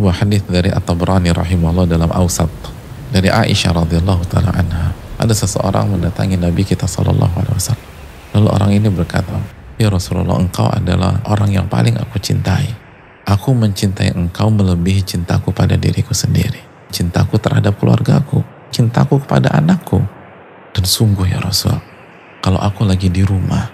sebuah hadis dari At-Tabrani rahimahullah dalam Ausat dari Aisyah radhiyallahu taala anha. Ada seseorang mendatangi Nabi kita sallallahu alaihi wasallam. Lalu orang ini berkata, "Ya Rasulullah, engkau adalah orang yang paling aku cintai. Aku mencintai engkau melebihi cintaku pada diriku sendiri. Cintaku terhadap keluargaku, cintaku kepada anakku. Dan sungguh ya Rasul, kalau aku lagi di rumah,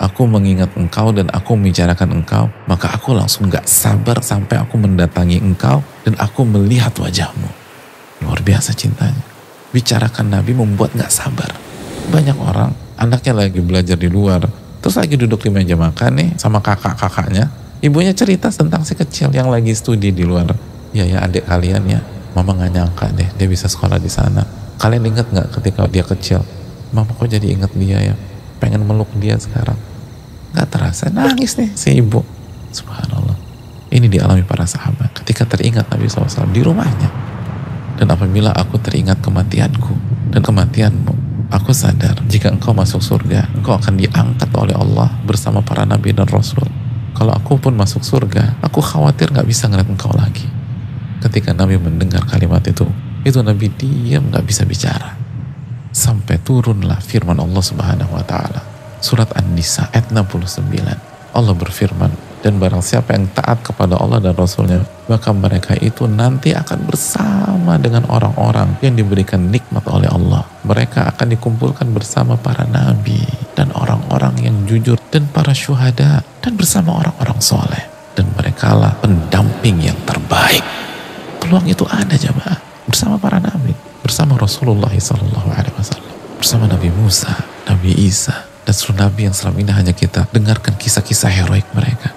aku mengingat engkau dan aku membicarakan engkau, maka aku langsung gak sabar sampai aku mendatangi engkau dan aku melihat wajahmu. Luar biasa cintanya. Bicarakan Nabi membuat gak sabar. Banyak orang, anaknya lagi belajar di luar, terus lagi duduk di meja makan nih sama kakak-kakaknya, ibunya cerita tentang si kecil yang lagi studi di luar. Ya ya adik kalian ya, mama gak nyangka deh dia bisa sekolah di sana. Kalian ingat gak ketika dia kecil? Mama kok jadi ingat dia ya? Pengen meluk dia sekarang nggak terasa. Nangis nih si ibu. Subhanallah. Ini dialami para sahabat ketika teringat Nabi SAW di rumahnya. Dan apabila aku teringat kematianku dan kematianmu aku sadar jika engkau masuk surga engkau akan diangkat oleh Allah bersama para nabi dan rasul. Kalau aku pun masuk surga aku khawatir nggak bisa ngeliat engkau lagi. Ketika Nabi mendengar kalimat itu itu Nabi diam nggak bisa bicara. Sampai turunlah firman Allah Subhanahu wa taala Surat An-Nisa ayat 69. Allah berfirman, dan barang siapa yang taat kepada Allah dan Rasulnya, maka mereka itu nanti akan bersama dengan orang-orang yang diberikan nikmat oleh Allah. Mereka akan dikumpulkan bersama para nabi dan orang-orang yang jujur dan para syuhada dan bersama orang-orang soleh. Dan mereka lah pendamping yang terbaik. Peluang itu ada jemaah bersama para nabi, bersama Rasulullah SAW, bersama Nabi Musa, Nabi Isa, dan tsunami yang selama ini hanya kita dengarkan kisah-kisah heroik mereka.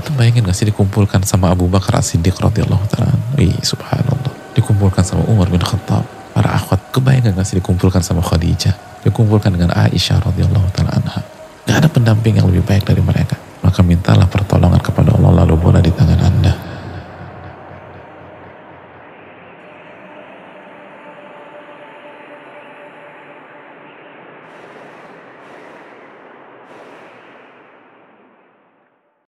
Atau bayangin gak sih dikumpulkan sama Abu Bakar As-Siddiq radhiyallahu taala. Wih, subhanallah. Dikumpulkan sama Umar bin Khattab, para akhwat. Kebayang gak sih dikumpulkan sama Khadijah, dikumpulkan dengan Aisyah radhiyallahu taala anha. Gak ada pendamping yang lebih baik dari mereka. Maka mintalah pertolongan kepada Allah lalu